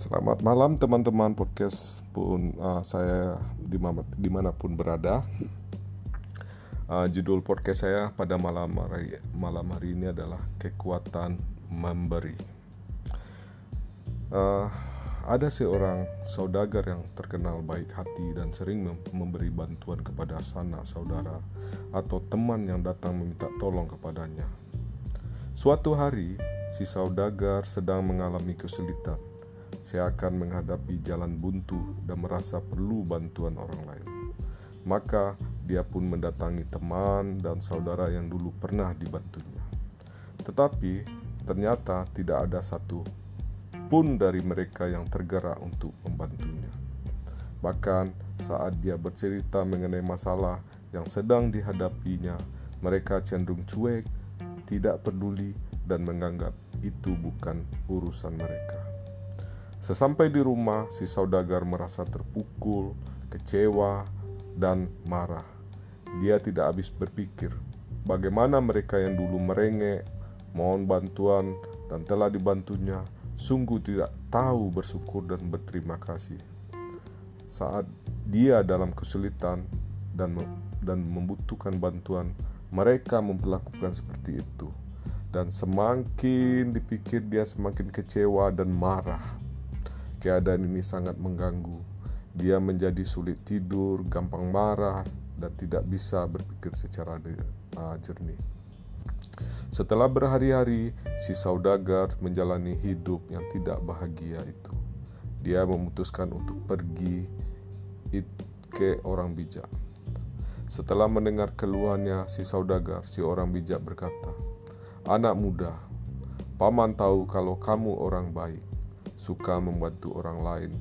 Selamat malam teman-teman podcast pun uh, saya di mana, di mana pun berada. Uh, judul podcast saya pada malam hari, malam hari ini adalah kekuatan memberi. Uh, ada seorang saudagar yang terkenal baik hati dan sering memberi bantuan kepada sanak saudara atau teman yang datang meminta tolong kepadanya. Suatu hari, si saudagar sedang mengalami kesulitan. Saya akan menghadapi jalan buntu dan merasa perlu bantuan orang lain. Maka dia pun mendatangi teman dan saudara yang dulu pernah dibantunya. Tetapi ternyata tidak ada satu pun dari mereka yang tergerak untuk membantunya. Bahkan saat dia bercerita mengenai masalah yang sedang dihadapinya, mereka cenderung cuek, tidak peduli, dan menganggap itu bukan urusan mereka. Sesampai di rumah, si saudagar merasa terpukul, kecewa, dan marah. Dia tidak habis berpikir bagaimana mereka yang dulu merengek, mohon bantuan, dan telah dibantunya, sungguh tidak tahu bersyukur dan berterima kasih. Saat dia dalam kesulitan dan dan membutuhkan bantuan, mereka memperlakukan seperti itu dan semakin dipikir dia semakin kecewa dan marah. Keadaan ini sangat mengganggu. Dia menjadi sulit tidur, gampang marah, dan tidak bisa berpikir secara uh, jernih. Setelah berhari-hari, si saudagar menjalani hidup yang tidak bahagia itu. Dia memutuskan untuk pergi ke orang bijak. Setelah mendengar keluhannya si saudagar, si orang bijak berkata, Anak muda, paman tahu kalau kamu orang baik, suka membantu orang lain,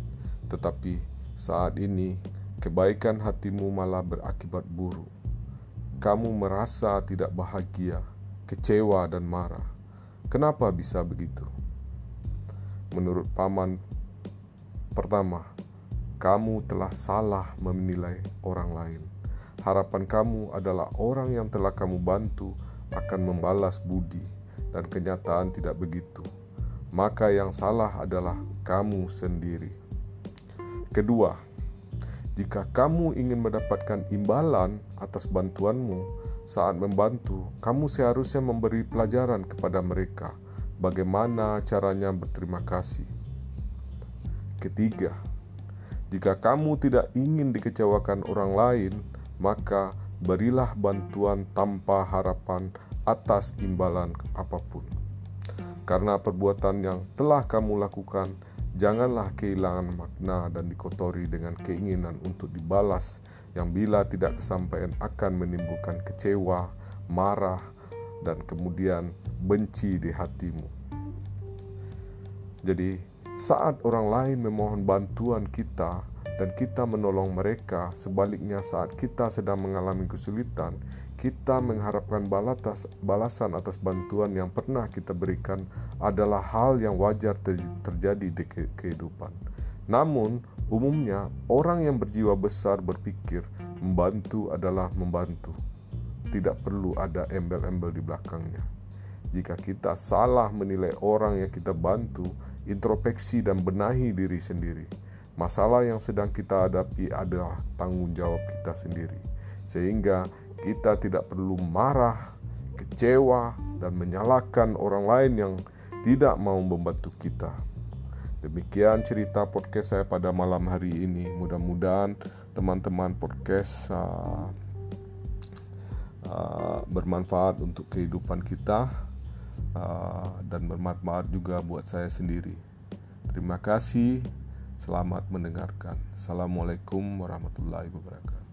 tetapi saat ini kebaikan hatimu malah berakibat buruk. Kamu merasa tidak bahagia, kecewa, dan marah. Kenapa bisa begitu? Menurut paman, pertama, kamu telah salah menilai orang lain. Harapan kamu adalah orang yang telah kamu bantu akan membalas budi, dan kenyataan tidak begitu. Maka yang salah adalah kamu sendiri. Kedua, jika kamu ingin mendapatkan imbalan atas bantuanmu saat membantu, kamu seharusnya memberi pelajaran kepada mereka bagaimana caranya berterima kasih. Ketiga, jika kamu tidak ingin dikecewakan orang lain, maka berilah bantuan tanpa harapan atas imbalan apa pun. Karena perbuatan yang telah kamu lakukan, janganlah kehilangan makna dan dikotori dengan keinginan untuk dibalas yang bila tidak kesampaian akan menimbulkan kecewa, marah, dan kemudian benci di hatimu. Jadi, saat orang lain memohon bantuan kita, dan kita menolong mereka. Sebaliknya, saat kita sedang mengalami kesulitan, kita mengharapkan balatas, balasan atas bantuan yang pernah kita berikan adalah hal yang wajar terjadi di kehidupan. Namun, umumnya orang yang berjiwa besar berpikir membantu adalah membantu. Tidak perlu ada embel-embel di belakangnya. Jika kita salah menilai orang yang kita bantu, introspeksi dan benahi diri sendiri Masalah yang sedang kita hadapi adalah tanggung jawab kita sendiri, sehingga kita tidak perlu marah, kecewa, dan menyalahkan orang lain yang tidak mau membantu kita. Demikian cerita podcast saya pada malam hari ini. Mudah-mudahan teman-teman podcast uh, uh, bermanfaat untuk kehidupan kita uh, dan bermanfaat juga buat saya sendiri. Terima kasih. Selamat mendengarkan. Assalamualaikum warahmatullahi wabarakatuh.